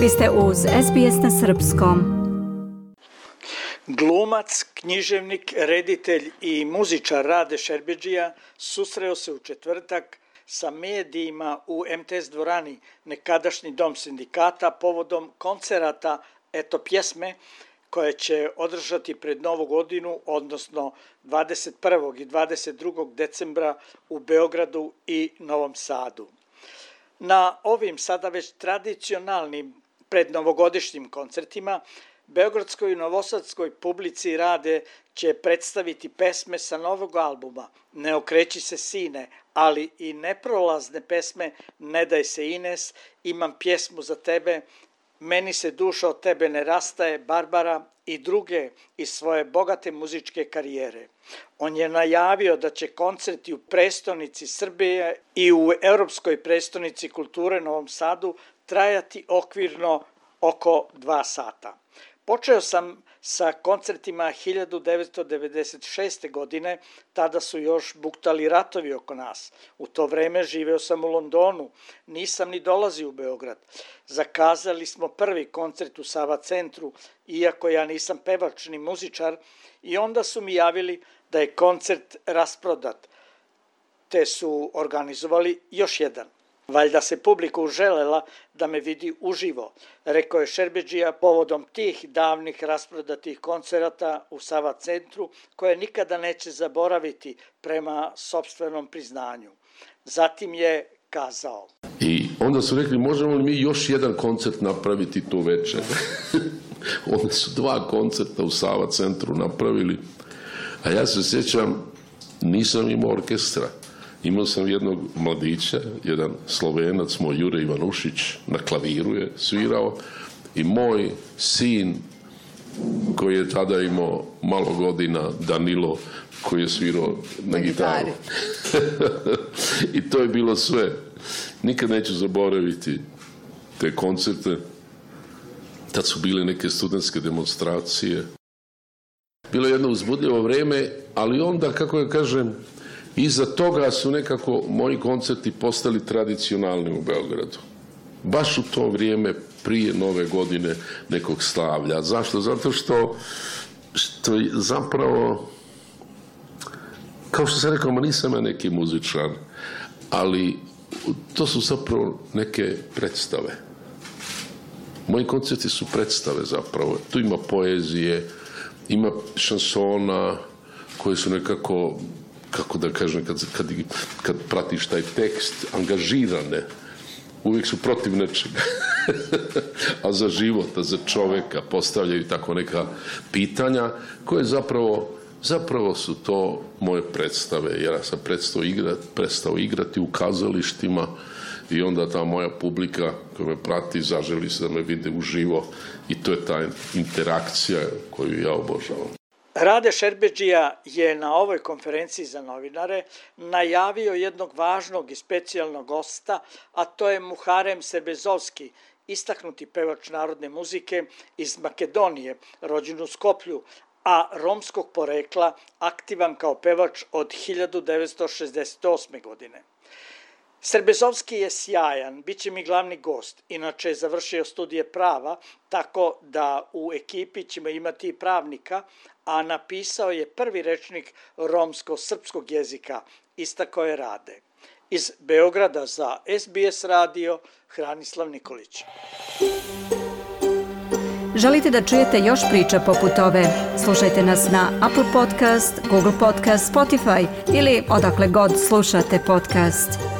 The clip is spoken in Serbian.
Vi ste uz SBS na Srpskom. Glumac, književnik, reditelj i muzičar Rade Šerbeđija susreo se u četvrtak sa medijima u MTS dvorani, nekadašnji dom sindikata, povodom koncerata Eto pjesme, koje će održati pred Novu godinu, odnosno 21. i 22. decembra u Beogradu i Novom Sadu. Na ovim sada već tradicionalnim prednovogodišnjim koncertima Beogradskoj i Novosadskoj publici rade će predstaviti pesme sa novog albuma Ne okreći se sine, ali i neprolazne pesme Ne daj se Ines, Imam pjesmu za tebe, Meni se duša od tebe ne rastaje, Barbara i druge iz svoje bogate muzičke karijere. On je najavio da će koncerti u prestonici Srbije i u Europskoj prestonici kulture Novom Sadu trajati okvirno oko dva sata. Počeo sam sa koncertima 1996. godine, tada su još buktali ratovi oko nas. U to vreme živeo sam u Londonu, nisam ni dolazio u Beograd. Zakazali smo prvi koncert u Sava centru, iako ja nisam pevač ni muzičar, i onda su mi javili da je koncert rasprodat, te su organizovali još jedan. Valjda se publika uželela da me vidi uživo, rekao je Šerbeđija povodom tih davnih rasprodatih koncerata u Sava centru, koje nikada neće zaboraviti prema sobstvenom priznanju. Zatim je kazao. I onda su rekli, možemo li mi još jedan koncert napraviti tu večer? onda su dva koncerta u Sava centru napravili, a ja se sjećam, nisam imao orkestra. Imao sam jednog mladića, jedan slovenac, moj Jure Ivanušić, na klaviru je svirao i moj sin koji je tada imao malo godina, Danilo, koji je svirao na, na gitaru. I to je bilo sve. Nikad neću zaboraviti te koncerte. Tad su bile neke studentske demonstracije. Bilo je jedno uzbudljivo vreme, ali onda, kako ja kažem, Iza toga su nekako moji koncerti postali tradicionalni u Beogradu. Baš u to vrijeme prije nove godine nekog slavlja. Zašto? Zato što, što zapravo kao što sam rekao, ma nisam ja neki muzičar, ali to su zapravo neke predstave. Moji koncerti su predstave zapravo. Tu ima poezije, ima šansona koje su nekako kako da kažem, kad, kad, kad pratiš taj tekst, angažirane, uvijek su protiv nečega. a za život, a za čoveka postavljaju tako neka pitanja koje zapravo zapravo su to moje predstave, jer ja sam prestao igrati, prestao igrati u kazalištima i onda ta moja publika koja me prati zaželi se da me vide uživo i to je ta interakcija koju ja obožavam. Rade Šerbeđija je na ovoj konferenciji za novinare najavio jednog važnog i specijalnog gosta, a to je Muharem Sebezovski, istaknuti pevač narodne muzike iz Makedonije, rođen u Skoplju, a romskog porekla, aktivan kao pevač od 1968. godine. Srbezovski je sjajan, bit će mi glavni gost. Inače je završio studije prava, tako da u ekipi ćemo imati i pravnika, a napisao je prvi rečnik romsko-srpskog jezika, istakao je Rade. Iz Beograda za SBS radio Hranislav Nikolić. Želite da čujete još priča poput ove? Slušajte nas na Apple Podcast, Google Podcast, Spotify ili odakle god slušate podcast.